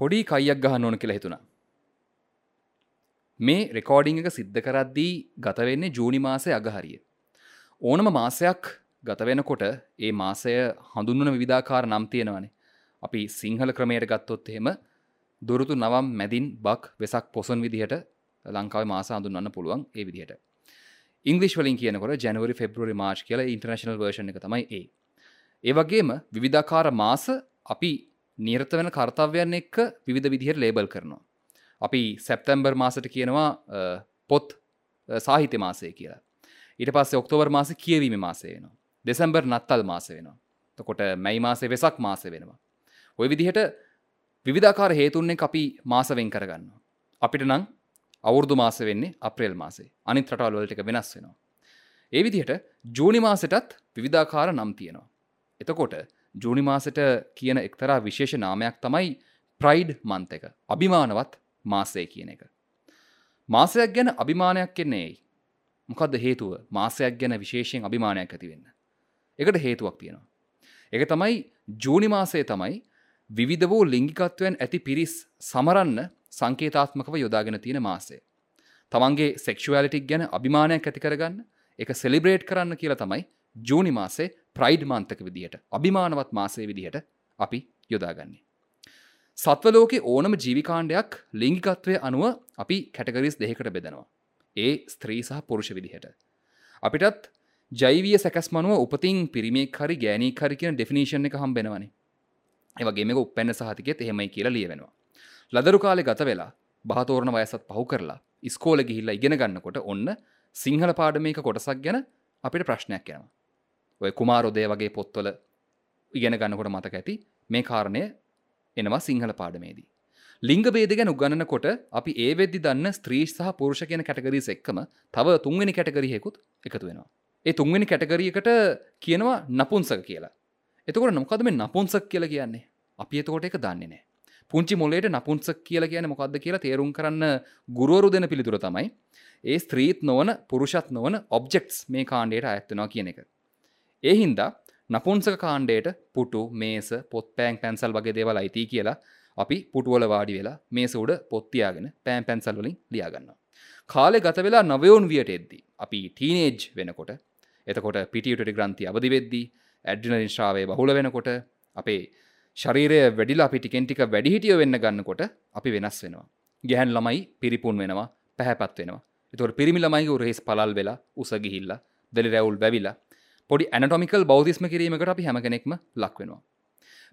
පොඩි කයියක් ගහන්න ඕන කියලා හිතුණා. මේ රෙකෝඩිං එක සිද්ධ කරද්දී ගතවෙන්නේ ජූනි මාසය අගහරිය. ඕනම මාසයක් ගතවෙනකොට ඒ මාසය හඳුන්වන විධාකාර නම් තියෙනවනේ. අපි සිංහල ක්‍රමයට ගත්තොත් එහෙම දුරුතු නවම් මැදින් බක් වෙසක් පොසන් විදිහට ලංකාව මාස හඳුන්වන්න පුළුවන් ඒ විදිහට. ඉංගලිස් වලින් කියනකොට ජනවරි ෆෙබ්‍රවරි මාර්ච් කියලා ඉන්ටර්නශනල් වර්ෂණ එක තමයි ඒ. ඒ වගේම විවිධාකාර මාස අපි නිර්ත වෙන කර්තව්‍යයන් එක්ක විධ විදිහයට ලේබල් කරනවා. අපි සැප්තැම්බර් මාසට කියනවා පොත් සාහිත්‍ය මාසය කියලා. ඊට පස්සේ ඔක්තෝබර් මාස කියවීම මාසය වෙනවා. දෙසැම්බර් නත්තල් මාස වෙනවා. තකොට මැයි මාසේ වෙසක් මාස වෙනවා. ඔය විදිහට විවිධාකාර හේතුන්නේ අපි මාසවෙන් කරගන්න. අපිට නං අවුරදු මාස වෙන්නේ අප්‍රේල් මාසේ අනිත් රටවල් වලට එක වෙනස් වෙනවා. ඒ විදිහට ජූනි මාසටත් විවිධාකාර නම් තියෙනවා. එතකොට ජූනි මාසට කියන එක්තරා විශේෂ නාමයක් තමයි ප්‍රයිඩ් මන්ත එක අභිමානවත් මාසය කියන එක. මාසයක් ගැන අභිමානයක් කෙන්නේ ඇයි. මොකක්ද හේතුව මාසයක් ගැන විශේෂයෙන් අභිමානයක් ඇතිවෙන්න. එකට හේතුවක් තියෙනවා. එක තමයි ජූනි මාසය තමයි විවිධ වූ ලිංගිකත්වයන් ඇති පිරිස් සමරන්න සංකේතාත්මකව යොදාගෙන තියෙන මාසය. තමන්ගේ සෙක්ෂුවලිටික් ගැන අභිමානයක් ඇති කරගන්න එක සෙලිබ්‍රේට් කරන්න කියලා තමයි ජූනි මාසේ ප්‍රයිඩ් මන්තක විදිහට අභිමානවත් මාසය විදිහට අපි යොදාගන්නේ. සත්වලෝක ඕනම ජීවිකාණ්ඩයක් ලිංගිකත්වය අනුව අපි කැටගරිස් දෙකට බෙදනවා. ඒ ස්ත්‍රී සහ පුරුෂ විදිහට. අපිටත් ජෛවිය සැකස්මනුව උපතින් පිරිමේ හරි ගෑනී හරි කියන ඩෙෆිනිෂන් එක හම්බෙනවනේ ඒවගේ මේක උපැන්න සහතිකෙත් එහෙමයි කියලා ලියවෙනවා. ලදරු කාලෙ ගත වෙලා බහතෝරණ වයසත් පහු කරලා ඉස්කෝල ගිහිල්ලා ඉගෙන ගන්නකොට ඔන්න සිංහල පාඩමේක කොටසක් ගැන අපිට ප්‍රශ්නයක් යනවා. ඔය කුමාරොදය වගේ පොත්වල ඉගෙන ගන්නකොට මතක ඇති මේ කාරණය එනවා සිංහල පාඩමේදී. ලිංග බේද ගැන උගන්නකොට අපි ඒ වෙද්දි දන්න ස්ත්‍රී සහ පුරුෂ කියන කැටගරීස් එක්කම තව තුන්වෙනි කැටගරියකුත් එකතු වෙනවා. ඒ තුන්වෙනි කැටගරියකට කියනවා නපුන්සක කියලා. එතකොට නොකද මේ නපුන්සක් කියල කියන්නේ අපි එතකොට එක දන්නේ නෑ. පුංචි මොලේට නපුන්සක් කියල කියන මොකක්ද කියලා තේරුම් කරන්න ගුරුවරු දෙන පිළිතුර තමයි ඒ ස්ත්‍රීත් නොවන පුරුෂත් නොවන ඔබ්ජෙක්ස් මේ කාණ්ඩයට ඇත්තනවා කියන එක. ඒ හින්දා නපුන්සක කාණ්ඩයට පුටු මේස පොත් පෑන් පැන්සල් වගේ දේවල් අයිති කියලා අපි පුටුවල වාඩි වෙලා මේස උඩ පොත්තියාගෙන පෑන් පැන්සල් වලින් ලියාගන්නවා. කාලෙ ගත වෙලා නවයෝන් වියට එද්දී අපි ටීනේජ් වෙනකොට එතකොට පිටියුට ග්‍රන්ති අවදි වෙද්දී ඇඩ්ිනලින් ශ්‍රාවය බහුල වෙනකොට අපේ ශරීරය වැඩිලා අපි ටිකෙන්ටික වැඩිහිටිය වෙන්න ගන්නකොට අපි වෙනස් වෙනවා. ගැහැන් ළමයි පිරිපුන් වෙනවා පැහැපත් වෙනවා. එතකොට පිරිමි ළමයි උරහෙස් පලල් වෙලා උසගිහිල්ලා දෙලි රැවුල් වැවිලා පොඩි ඇනටොමිකල් බෞතිස්ම කිරීමකට අපි හැම කෙනෙක්ම ලක් වෙනවා.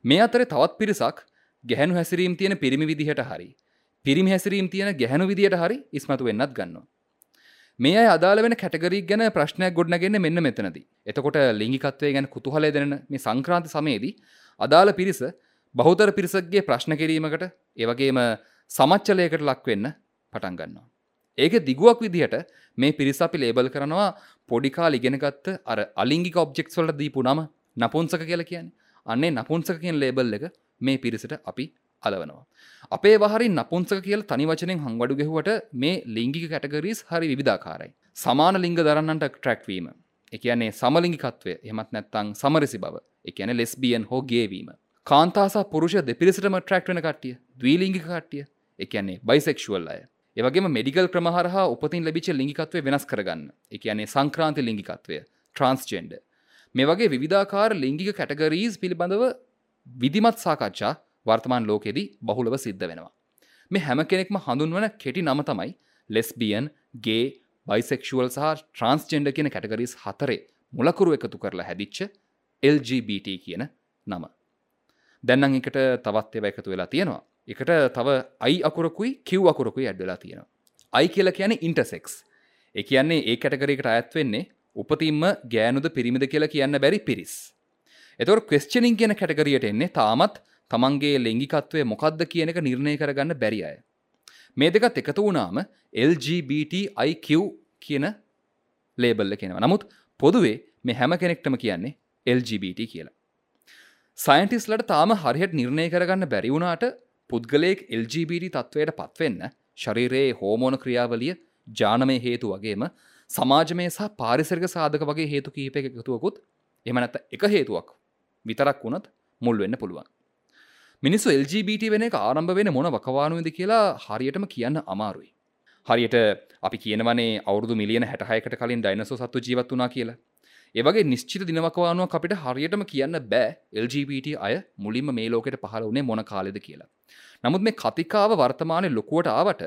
මේ අතර තවත් පිරිසක් ගැහැනු හැසිරීම් තියෙන පිරිමි විදිහට හරි පිරිමි හැසිරීම් තියෙන ගැහැනු විදිහට හරි ඉස්මතු වෙන්නත් ගන්නවා. මේ අය අදාළ වෙන කැටගරී ගැන ප්‍රශ්නයක් ගොඩනගන්න මෙන්න මෙතනදී. එතකොට ලිංගිකත්වය ගැන කුතුහලය දෙන මේ සංක්‍රාන්ති සමයේදී අදාළ පිරිස බෞතර පිරිසක්ගේ ප්‍රශ්න කිරීමකට ඒවගේම සමච්චලයකට ලක්වෙන්න පටන් ගන්නවා. ඒක දිගුවක් විදිහට මේ පිරිස අපි ලේබල් කරනවා පොඩිකාල් ඉගෙනගත්ත අර අලිංගික ඔබ්ජෙක්ස් වලට දීපු නම නපුන්සක කියල කියන්නේ අන්නේ නපුන්සක කියෙන් ලේබල් එක මේ පිරිසට අපි අලවනවා. අපේ වහරි නපුන්සක කියල තනි වචනෙන් හංවඩු ගෙහුවට මේ ලිංගික කැටගරීස් හරි විධාකාරයි. සමාන ලිංග දරන්නට ට්‍රැක්වීම. එකන්නේ සමලිංගිකත්වය. එමත් නැත්තං සමරසි බව. එකන ලෙස්බියන් හෝ ගේවීම. කාන්තාසා පුරුෂ දෙපිරිසටම ට්‍රක්ටන කට්ටිය. දවීලිංගික කට්ටිය. එකන්නේ බයිසෙක්ෂුවල් අය. ඒවගේ මෙඩිකල් ක්‍රමහරහා උපතින් ලැබිච ලිංගිකත්වය වෙනස් කරගන්න. එකන්නේ සංක්‍රාන්ති ලිංගිකත්වය. ට්‍රන්ස්ජෙන්ඩ මේ වගේ විධාකාර ලිංගික කැටගරීස් පිළිබඳව විදිමත් සාකච්ඡා වර්තමාන ලෝකෙදී බහුලව සිද්ධ වෙනවා. මේ හැම කෙනෙක්ම හඳුන්වන කෙටි නම තමයි ලෙස්බියන් ගේ බයිසෙක්ෂුවල් සහ ට්‍රන්ස්ජෙන්ඩ කියන කැටගරිස් හතරේ මුලකුරු එකතු කරලා හැදිච්ච LGBT කියන නම. දැන්නන් එකට තවත් ඒව එකතු වෙලා තියෙනවා. එකට තව අයි අකුරකුයි කිව් අකුරකුයි ඇඩ්වෙලා තියෙනවා. අයි කියලා කියන ඉන්ටසෙක්ස්. ඒ කියන්නේ ඒ කැටගරයකට අයත් වෙන්නේ උපතින්ම ගෑනුද පිරිමිද කියලා කියන්න බැරි පිරිස්. එතවට ක්වෙස්්චනින් කියන කැටගරියට එන්නේ තාමත් තමන්ගේ ලෙංගිකත්වය මොකක්ද කියන එක නිර්ණය කරගන්න බැරි අය. මේ දෙකත් එකතු වුණාම LGBTIQ කියන ලේබල්ල කෙනවා නමුත් පොදුවේ මේ හැම කෙනෙක්ටම කියන්නේ LGBT කියලා. සයින්ටිස්ලට තාම හරිහට නිර්ණය කරගන්න බැරිවුණාට පුද්ගලයෙක් LGBT තත්ත්වයට පත්වෙන්න ශරීරයේ හෝමෝන ක්‍රියාවලිය ජානමය හේතු වගේම සමාජමය සහ පාරිසරික සාධක වගේ හේතු කීප එකතුවකුත් එම නැත එක හේතුවක් විතරක් වුණත් මුල් වෙන්න පුළුවන්. මිනිස්සු LGBT වෙන එක ආරම්භ වෙන මොන වකවානුවද කියලා හරියටම කියන්න අමාරුයි. හරියට අපි කියනවනේ අවුරදු මිලියන හැටහයකට කලින් ඩයිනසෝ සත්තු ජීවත් වනා කියලා. ඒවගේ නිශ්චිත දිනවකවානුවක් අපිට හරියටම කියන්න බෑ LGBT අය මුලින්ම මේ ලෝකෙට පහළ වනේ මොන කාලෙද කියලා. නමුත් මේ කතිකාව වර්තමානය ලොකුවට ආවට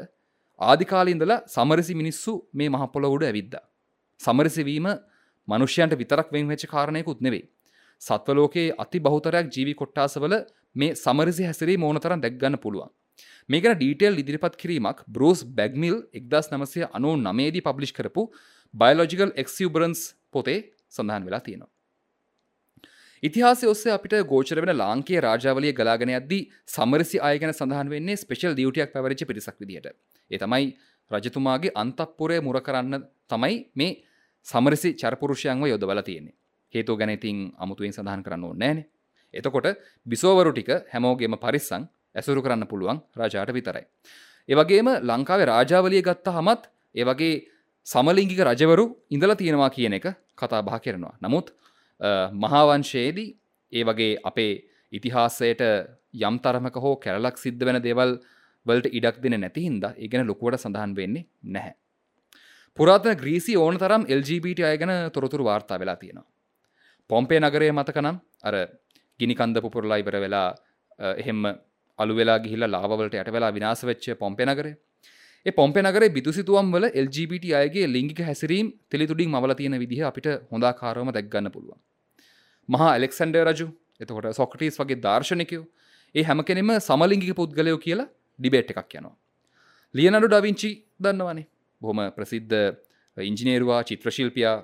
ආදිකාලින්දල සමරසි මිනිස්සු මේ මහපොල උඩ ඇවිද්දා. සමරසිවීම මනුෂ්‍යයන්ට විතරක් වෙන් වෙච්ච කාරණයකුත් නෙවෙයි. සත්වලෝකයේ අති බහුතරයක් ජීවි කොට්ටාසවල මේ සමරසි හැසිරී මෝනතරන් දැක්ගන්න පුළුවන්. මේකන ඩීටෙල් ඉදිරිපත් කිරීමක් බරෝස් බැග්මිල් එක්දස් නමසය අනු නමේදී පබ්ලිෂ් කරපු බයිලෝජිකල් එක්සිබරන්ස් පොතේ සඳහන් වෙලා තියෙනවා. ඉතිහාස ඔස්සේ අපිට ගෝචර වෙන ලාංකේ රාජාවලිය ගලාගෙන අද්දී සමරසි අයගැන සඳහන් වෙන්නේ ස්පෙෂල් දියුටියක් පැවරිච පිරිසක් විදිට. ඒ තමයි රජතුමාගේ අන්තප්පුරය මුර කරන්න තමයි මේ සමරසි චරපුරුෂයන්ව යොදවල තියෙන්නේ. හේතු ගැනතින් අමුතුවෙන් සඳහන් කරන්න ඕන්නෑනේ. එතකොට බිසෝවරු ටික හැමෝගේම පරිස්සං ඇසුරු කරන්න පුළුවන් රාජාට විතරයි. ඒවගේම ලංකාවේ රාජාවලිය ගත්ත හමත් ඒවගේ සමලිංගික රජවරු ඉඳලා තියෙනවා කියන එක කතා බහ කරනවා. නමුත් මහාවංශයේදී ඒ වගේ අපේ ඉතිහාසයට යම් තරමක හෝ කැරලක් සිද්ධ වෙන දේවල් වලට ඉඩක් දෙන නැති හින්දා ඒ ගැන ලොකුවට සඳහන් වෙන්නේ නැහැ. පුරාතන ග්‍රීසි ඕන තරම් LGBT අය ගැන තොරතුරු වාර්තා වෙලා තියෙනවා. පොම්පේ නගරය මතකනම් අර ගිනිකන්ද පුපුරලා ඉවර වෙලා එහෙම අලු වෙලා ගිහිල්ලා ලාවලට යට වෙලා විනාශ වෙච්ච පොම්පේ නගරේ ඒ පොම්පේ නගරේ බිදුසිතුවම් වල LGBT අයගේ ලිංගික හැසිරීම් තෙලිතුඩින් මවල තියෙන විදිහ අපිට හොඳාකාරවම දැක්ගන්න පුළුවන්. මහා ඇලෙක්සන්ඩර් රජු එතකොට සොකටස් වගේ දර්ශනකයෝ ඒ හැම කෙනෙම සමලිංගික පුද්ගලයෝ කියලා ඩිබේට් එකක් යනවා. ලියනඩු ඩවිංචි දන්නවනේ බොහොම ප්‍රසිද්ධ ඉංජිනේරවා චිත්‍රශිල්පයා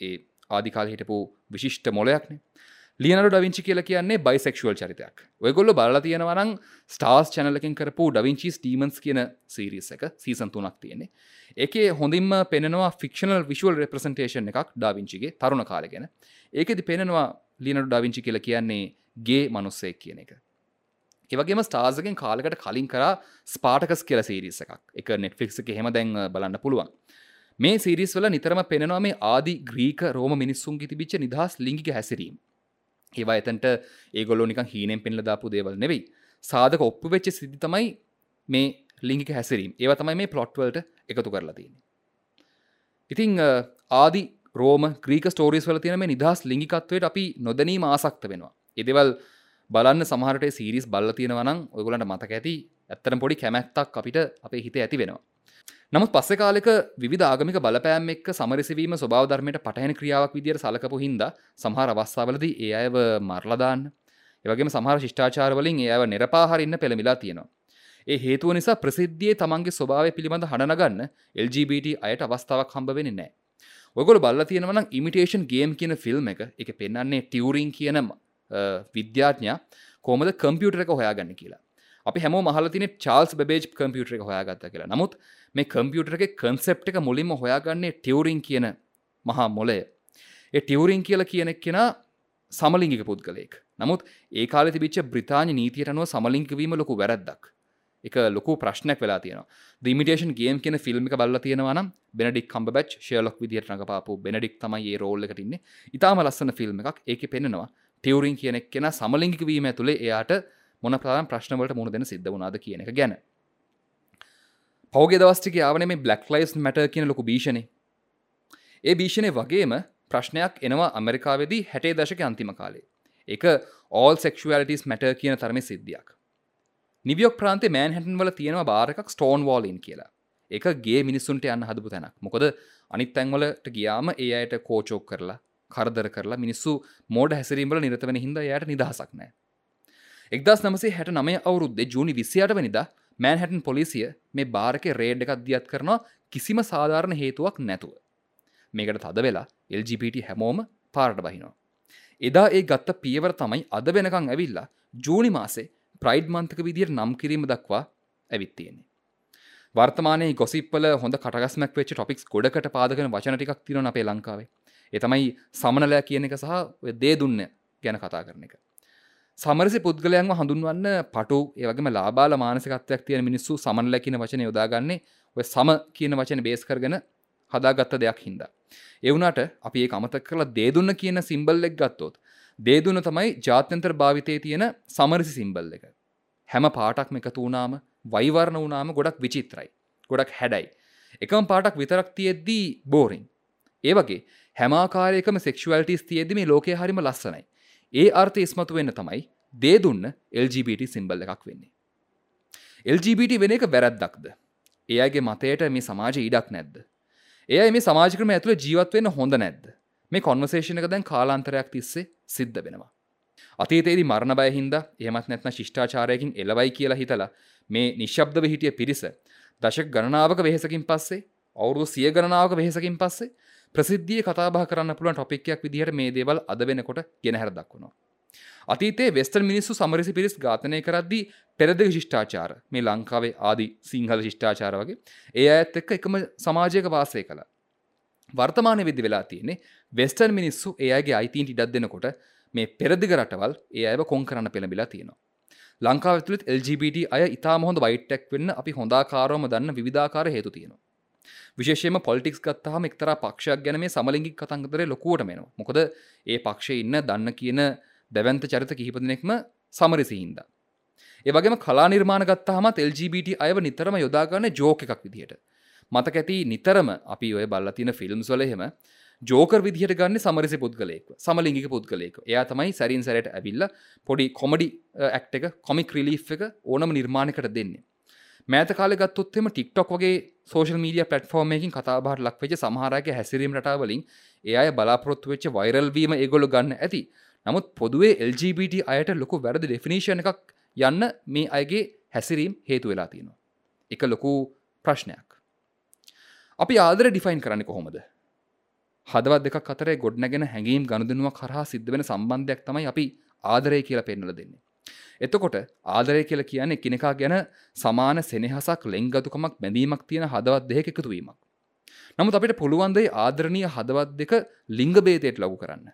ඒ ආදිකාල හිටපු විශිෂ්ට මොලයක්නේ ලියනට ඩවිංචි කියල කියන්නේ බයිසෙක්ෂුවල් චරිතයක්. ඔයගොල්ල බල තියෙනවනම් ස්ටාස් චැනලකින් කරපු ඩවිංචි ස්ටීමන්ස් කියන සීරිස් එක සීසන් තුනක් තියෙන්නේ. ඒකේ හොඳින්ම පෙනවා ෆික්ෂනල් විශුවල් රෙප්‍රසන්ටේෂන් එකක් ඩාවිංචිගේ තරුණ කාලගෙන ඒකෙදි පෙනෙනවා ලියනට ඩවිංචි කියල කියන්නේ ගේ මනුස්සෙක් කියන එක. ඒවගේම ස්ටාර්සගෙන් කාලකට කලින් කර ස්පාටකස් කියල සීරිස එකක්. එක නෙට්ෆික්ස් එක හෙම දැන් බලන්න පුළුවන්. මේ සිරිස් වල නිතරම පෙනවා මේ ආදි ග්‍රීක රෝම මිනිස්සුන්ගේ තිබිච්ච නිදහස් ලිංගික හැසිරීම. ඒවා එතන්ට ඒගොල්ලෝ නිකන් හීනෙන් පෙන්ල දාපු දේවල් නෙවෙයි. සාධක ඔප්පු වෙච්ච සිදි තමයි මේ ලිංගික හැසිරීම්. ඒව තමයි මේ පලොට්වලට එකතු කරලා තියෙන ඉතිං ආදි රෝම ක්‍රීක ස්ටෝරිස් වල තියෙන මේ නිදහස් ලිංගිකත්වයට අපි නොදැනීම ආසක්ත වෙනවා. එදෙවල් බලන්න සමහරට සිරිස් බල්ල තියෙනවනම් ඔයගොලන්ට මතක ඇති ඇත්තන පොඩි කැමැත්තක් අපිට අපේ හිත ඇති වෙනවා. නමුත් පස්සේ කාලෙක විධ ආගමික බලපෑම් එක්ක සමරසිවීම ස්වභාවධර්මයට පටහැන ක්‍රියාවක් විදිර සලකපු හින්ද සමහර අවස්ථාවලද ඒ අයව මරලදාන්න ඒවගේ සමහර ශිෂ්ඨාචාරවලින් ඒව නිරපාහරන්න පෙළමිලා තියෙනවා. ඒ හේතුව නිසා ප්‍රසිද්ධිය තමන්ගේ ස්වභාව පිළිබඳ හඬනගන්න LGBT අයට අවස්ථාවක් හම්බ වෙන නෑ. ඔගොල බල්ල තියෙනවන ඉමිටේෂන් ගේම් කියන ෆිල්ම් එක එක පෙන්න්නන්නේ ටියවරින් කියන විද්‍යාඥා කෝමද කම්පියුටර එක හොයාගන්න කියලා අපි හැම මහල තින චාල්ස් බේජ් කම්පියුටර එක හොයාගත්ත කියලා. නමුත් මේ කම්පියුටරගේ කන්සෙප් එක මුලින්ම හොයාගන්නේ ටියවරින් කියන මහා මොලය ඒ ටියවරින් කියල කියනෙක් කෙන සමලිංගික පුද්ගලයෙක්. නමුත් ඒ කාල තිබිච්ච බ්‍රතාාන නීතියට අනුව සමලිංකවීම ලොකු වැරද්දක්. එක ලොකු ප්‍රශ්නයක් වෙලා තියෙන දමිටේෂන් ගේම් කියන ෆිල්ම් එක බල්ල තියෙනවන බෙනඩික් කම්බ බච් ශයලොක් විදිහට රඟපාපු බෙනඩික් තමයි ඒ රෝල්ල එකටින්නේ ඉතාම ලස්සන ෆිල්ම් එකක්. ඒක පෙන්නවා ටියවරින් කියනෙක් කෙන සමලිංගිකවීම ඇතුළේ එයාට මොන ප්‍රාම් ප්‍රශ්නවලට මුණ දෙන සිද්ධ වුණාද කියන එක ගැන. පෞගේ දවස්ටික යාවන මේ බ්ලක් ලයිස් මැට කියන ලොකු භීෂණය ඒ භීෂණය වගේම ප්‍රශ්නයක් එනවා ඇමරිකාවේදී හැටේ දශක අන්තිම කාලේ. එක ඕල් සෙක්ෂුවලිටස් මැට කියන තරම සිද්ධියක්. නිවියෝක් ප්‍රාන්තේ මෑන් හැටන් වල තියෙනවා බාරකක් ස්ටෝන් වෝලින් කියලා. එක ගේ මිනිස්සුන්ට යන්න හදපු තැනක්. මොකද අනිත් තැන්වලට ගියාම ඒ අයට කෝචෝක් කරලා කරදර කරලා මිනිස්සු මෝඩ හැසිරීමල නිරතවන හිද යට නිදහසක් නෑ එක්දස් නමසේ හැට නමේ අවුරුද්දේ ජූනි විසියට වනිද මෑන් හැටන් පොලිසිය මේ බාරක රේඩ් එකක් දියත් කරනවා කිසිම සාධාරණ හේතුවක් නැතුව. මේකට තද වෙලා LGPT හැමෝම පාරට බහිනවා. එදා ඒ ගත්ත පියවර තමයි අද වෙනකං ඇවිල්ලා ජූනි මාසේ ප්‍රයිඩ් මන්තක විදිර නම් කිරීම දක්වා ඇවිත්තියෙන්නේ. වර්තමානයේ ගොසිප්පල හොඳ කටගස්මක් වෙච් ටොපික්ස් ගොඩකට පාදකන වචන ටිකක් තිරන අපේ ලංකාවේ එතමයි සමනලෑ කියන එක සහ දේ දුන්න ගැන කතා කරන එක. සමරසි පුද්ගලයන්ව හඳුන්වන්න පටු ඒවගේම ලාබාල මානසිකත්වයක් තියෙන මිනිස්සු සමන් ලැකින වචන යොදාගන්නේ ඔය සම කියන වචන බේස් කරගෙන හදාගත්ත දෙයක් හින්දා. එවුනාට අපි ඒ අමතක් කරලා දේදුන්න කියන සිම්බල් එක් ගත්තොත්. දේදුන්න තමයි ජාත්‍යන්තර භාවිතය තියෙන සමරසි සිම්බල් එක. හැම පාටක්ම එකතු වුණාම වයිවර්ණ වුණාම ගොඩක් විචිත්‍රයි. ගොඩක් හැඩයි. එකම පාටක් විතරක් තියෙද්දී බෝරිං. ඒ වගේ හැමාකාරයකම සෙක්ෂුවල්ටිස් තියෙද්දි මේ ලෝකය හරිම ලස්සනයි. ඒ අර්ථ ඉස්මතු වෙන්න තමයි දේ දුන්න LGBT සිම්බල් එකක් වෙන්නේ. LGBT වෙන එක වැරැද්දක්ද. එයගේ මතයට මේ සමාජ ඉඩක් නැද්ද. එය මේ සමාජකරම ඇතුළ ජීවත් වෙන්න හොඳ නැද්ද. මේ කොන්වසේෂනක දැන් කාලාන්තරයක් තිස්සේ සිද්ධ වෙනවා. අතීතේදී මරණ බය හින්දා එහෙමත් නැත්නම් ශිෂ්ටාචාරයකින් එළවයි කියලා හිතලා මේ නිශ්ශබ්දව හිටිය පිරිස දශක ගණනාවක වෙහෙසකින් පස්සේ අවුරුදු සිය ගණනාවක වෙහෙසකින් පස්සේ ප්‍රසිද්ධිය කතාබහ කරන්න පුළුවන් ටොපික්යක් විදිහට මේ දේවල් අද වෙනකොට ගෙනහැර දක්වනවා. අතීතේ වෙස්ටර් මිනිස්සු සමරසි පිරිස් ඝාතනය කරද්දී පෙරදිග ශිෂ්ඨාචාර මේ ලංකාවේ ආදි සිංහල ශිෂ්ඨාචාර වගේ ඒ අයත් එක්ක එකම සමාජයක වාසය කළා. වර්තමාන විදි වෙලා තියෙන්නේ වෙස්ටර්න් මිනිස්සු ඒ අයගේ අයිතීන්ට ඉඩක් දෙනකොට මේ පෙරදිග රටවල් ඒ අයව කොන් කරන්න පෙළඹිලා තියෙනවා. ලංකාව තුළත් LGBT අය ඉතා හොඳ වයිට්ටක් වෙන්න අපි හොඳාකාරවම දන්න විධාකාර හේතු තියෙනවා. විශේෂම පොලිටික්ස් ගත්තාම එක්තර පක්ෂයක් ගැන මේ සමලිගික් කතන්ගතරේ ලොකුවට මෙනවා මොකද ඒ පක්ෂය ඉන්න දන්න කියන දැවන්ත චරිත කිහිපදනෙක්ම සමරසිහින්ද. ඒවගේම කලා නිර්මාණ ගත්තාහමත් LGBT අයව නිතරම යොදාගන්න ජෝක එකක් විදිහට. මතක ඇති නිතරම අපි ඔය බල්ල තින ෆිල්ම් සොලහෙම ජෝකර් විදිහට ගන්න සමරසි පුද්ගලයෙක් සමලිංගික පුද්ගලයෙක් එයා තමයි සැරින් සැරට ඇවිල්ල පොඩි කොමඩි ඇක්ට uh, එක කොමික් රිලි් එක ඕනම නිර්මාණකට දෙන්නේ. මෑත කාල ගත්තොත්ෙම ටික්ටොක් වගේ සෝෂල් මීඩිය පටෆෝර්මයකින් කතාබහට ලක්වෙච සමහරගේ හැසිරීම රටාවලින් ඒ අය බලාපොරොත්තු වෙච්ච වෛරල්වීම ඒගොලු ගන්න ඇති නමුත් පොදුවේ LGBT අයට ලොකු වැරදි ඩෙෆිනිශන එකක් යන්න මේ අයගේ හැසිරීම් හේතු වෙලා තියෙනවා. එක ලොකු ප්‍රශ්නයක්. අපි ආදර ඩිෆයින් කරන්න කොහොමද. හදවත් දෙක අතරේ ගොඩනගෙන හැඟීම් ගණදනුව කරහා සිද්ධ වෙන සම්බන්ධයක් තමයි අපි ආදරය කියලා පෙන්නල දෙන්නේ. එතකොට ආදරය කියල කියන්නේ කෙනෙකා ගැන සමාන සෙනෙහසක් ලෙංගතුකමක් බැඳීමක් තියෙන හදවත් දෙක එකතුවීමක්. නමුත් අපිට පුළුවන්දේ ආදරණීය හදවත් දෙක ලිංග බේතයට ලගු කරන්න.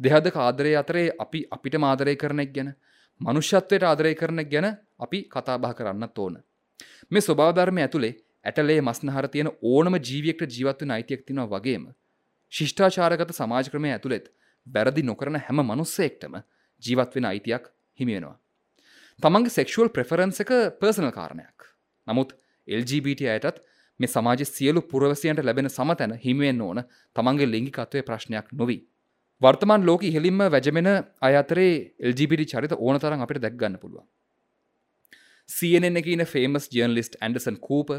දෙහද ආදරය අතරේ අපි අපිට මාදරය කරනෙක් ගැන මනුෂ්‍යත්වයට ආදරය කරන ගැන අපි කතාබහ කරන්න ඕන. මේ ස්වභාධර්මය ඇතුළේ ඇටලේ මස්නහර තියෙන ඕනම ජීවියෙක්ට ජීවත්ව අයිතියක් තිනවා වගේම ශිෂ්ඨාචාරගත සමාජ ක්‍රමය ඇතුළෙත් බැරදි නොකරන හැම මනුස්සෙක්ටම ජීවත් වෙන අයිතියක් හිමියෙනවා. තමන්ගේ සෙක්ෂුවල් ප්‍රෙෆරන්ස එක පර්සනල් කාරණයක්. නමුත් LGBT අයටත් මේ සමාජ සියලු පුරවසියන්ට ලැබෙන සමතැන හිමියෙන් ඕන තමන්ගේ ලිංගිකත්වය ප්‍රශ්නයක් නොවී. වර්තමාන් ලෝක ඉහෙලින්ම වැජමෙන අයතරේ LGBT චරිත ඕන තරම් අපිට දැක්ගන්න පුළුවන්. CNN එකන ෆේමස් ජර්නලිස්ට් ඇන්ඩසන් කූප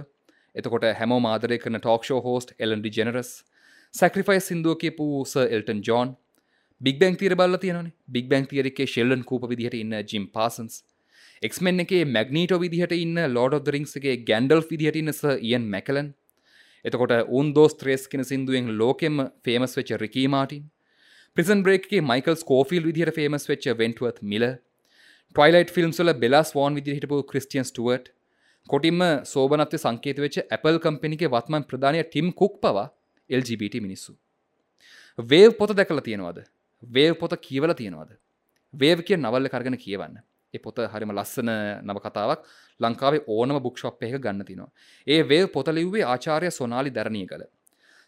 එතකොට හැමෝ මාදරය කරන ටෝක්ෂෝ හෝස්ට එලන්ඩි ජෙනරස් සැක්‍රිෆයි සිින්දුව කියපු ස එල්ටන් ජෝන් බික් බැං තීර බල්ල තියෙනන බික් බැං තියරකේ ශෙල්ලන් කූප විදිහට ඉන්න ජිම් පාසන්ස් එක්මෙන් එකේ මැගනීටෝ විදිහට ඉන්න ලෝඩ රිංස්ගේ ගැන්ඩල් විදිහට ඉන්න ස ඉයන් මැකලන් එතකොට උන් දෝස් ත්‍රේස් කෙන සිින්දුවෙන් ලෝකෙම ෆේමස් වෙච්ච රිකීමාටින් ප්‍රිසන් බ්‍රේක්ගේ මයිකල් ස්කෝෆිල් විදිහට ෆේමස් වෙච්ච වෙන්ටුවත් මිල ටයිලයිට ෆිල්ම්සල බෙලාස් වෝන් විදිහිටපු ක්‍රිස්ටියන් ස්ටුවට් කොටින්ම සෝබනත්ව සංකේත වෙච්ච Apple කම්පිනිගේ වත්මන් ප්‍රධානය ටිම් කුක් පවා LGBT මිනිස්සු. වේව් පොත දැකල තියෙනවාද? වේව් පොත කියවල තියෙනවාද? වේව කිය නවල්ල කරගෙන කියවන්න. ඒ පොත හරිම ලස්සන නව කතාවක්. ලංකාවේ ඕනම බුක්ෂප් එක ගන්න තිනවා ඒ වේව් පොත ලිව්වේ ආචාරය සොනාලි ධරණී කළ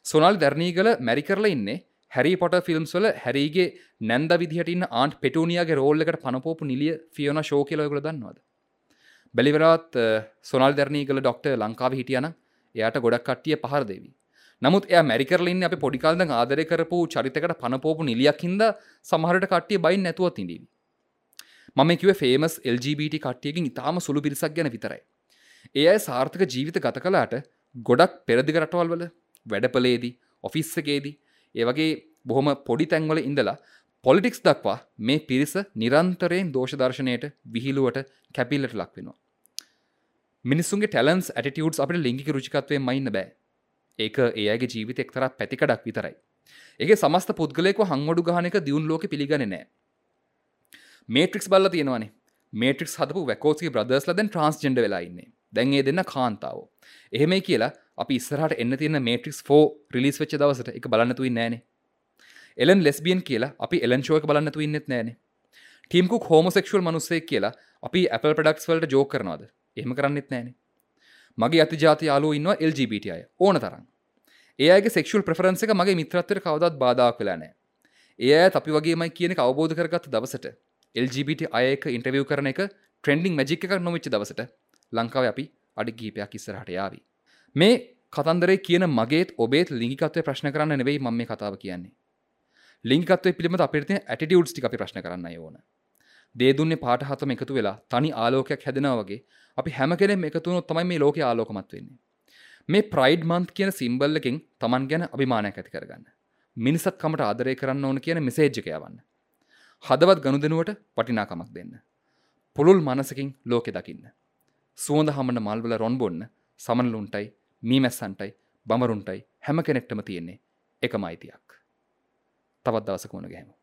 සොනාල් ධර්ණී කළ මැරි කරලා ඉන්නේ හැරි පොට ෆිල්ම්ස් වල හැරිගේ නැන්ද විදිහටන්න ආන්ට පෙටුනියගේ රෝල්ලකට පනපෝපු නිලිය ෆියෝන ශෝ කියලයකළ දන්නවද? බැලිවරත් සොනල් ධර්ණී කළ ඩොක්ට ලංකාව හිටියන එයට ගොඩක් කට්ටිය පහර දෙවී. නමුත් එය මැරිකරලින් අප පොඩිකාල්ද ආදර කරපු චරිතකට පනපෝපු නිලියක්හින්ද සමහරට කට්ටිය බයින් නැතුවත් තිඳීවි මම කිව ෆේමස් LGBT කට්ටියකින් ඉතාම සුළු පිරිසක් ගැන විතරයි. ඒ අය සාර්ථක ජීවිත ගත කලාට ගොඩක් පෙරදිග රටවල් වල වැඩපලේදී ඔෆිස්සකේදී ඒවගේ බොහොම පොඩි තැන්වල ඉඳලා පොලිටික්ස් දක්වා මේ පිරිස නිරන්තරයෙන් දෝෂදර්ශනයට විහිලුවට කැපිල්ලට ලක්වෙනවා. මිනිස්සුන්ගේ ටැලන්ස් ඇටිටියුඩ්ස් අපට ලිංගික රුචිකත්වය මයින්න බෑ. ඒක ඒයගේ ජීවිත එක්තර පැතිකඩක් විතරයි. ඒගේ සමස්ත පුද්ගලයක හංගොඩු ගහනක දියුන් ලෝක පිළිගන නෑ. මේට්‍රික්ස් බල්ල තියෙනවානේ මේට්‍රික්ස් හදපු වැකෝසි බ්‍රදස්ල දැන් ට්‍රන්ස්ජෙන්ඩ වෙලාඉන්නේ දැන්ඒ දෙන්න කාන්තාව. එහෙම කියලා අපි ඉස්සරහට එන්න තියෙන මේට්‍රික්ස් ෆෝ රිලිස් වෙච්ච දවසට එක බලන්නතුයි නෑනේ එලන් ලෙස්බියන් කියලා අපි එලන් ෂෝක බලන්නතු ඉන්නෙත් නෑනේ ටීම්කුක් හෝමසෙක්ෂුවල් මනුස්සේ කියලා අපි Apple ප්‍රඩක්ස් වලට ජෝ කරනවාද එහෙම කරන්නෙත් නෑනේ මගේ අතිජාති යාලෝ ඉන්නවා LGBT අය. ඕන තරම්. ඒ අයගේ සෙක්ෂුවල් ප්‍රෆරන්ස එක මගේ මිත්‍රත්වයට කවදත් බාධාක් වෙලා නෑ ඒ අය අපි වගේමයි කියන අවබෝධ කරගත්ත දවසට LGBT අයක ඉන්ටවිය් කරන එක ට්‍රෙන්ඩිං මජික් එකක් නොවිච්ච දවසට ලංකාව අපි අඩි ගීපයක් ඉස්සරහට යාවී. මේ කතන්දරේ කියන මගේත් ඔබේත් ලිංගිකත්වය ප්‍රශ්න කරන්න නෙවෙයි මම මේ කතාව කියන්නේ. ලිංගිකත්වය පිළිබඳ අපිට තියෙන ඇටිටියුඩ්ස් ටික අපි ප්‍රශ්න කරන්න ඕන. දේදුන්නේ පාට හතම එකතු වෙලා තනි ආලෝකයක් හැදෙනවා වගේ. අපි හැම කෙනෙම එකතු වුණොත් තමයි මේ ලෝකේ ආලෝකමත් වෙන්නේ. මේ ප්‍රයිඩ් මන්ත් කියන සිම්බල් එකෙන් තමන් ගැන අභිමානයක් ඇති කරගන්න. මිනිසත් කමට ආදරය කරන්න ඕන කියන මෙසේජ් එක යවන්න. හදවත් ගනුදෙනුවට වටිනාකමක් දෙන්න. පුළුල් මනසකින් ලෝකෙ දකින්න. සුවඳ හමන මල්වල රොන් බොන්න සමනලුන්ටයි මීමැස්සන්ටයි බමරුන්ටයි හැම කෙනෙක්ටම තියෙන්නේ එකම අයිතියක්. තවත් දවසක මුණ ගැහෙමු?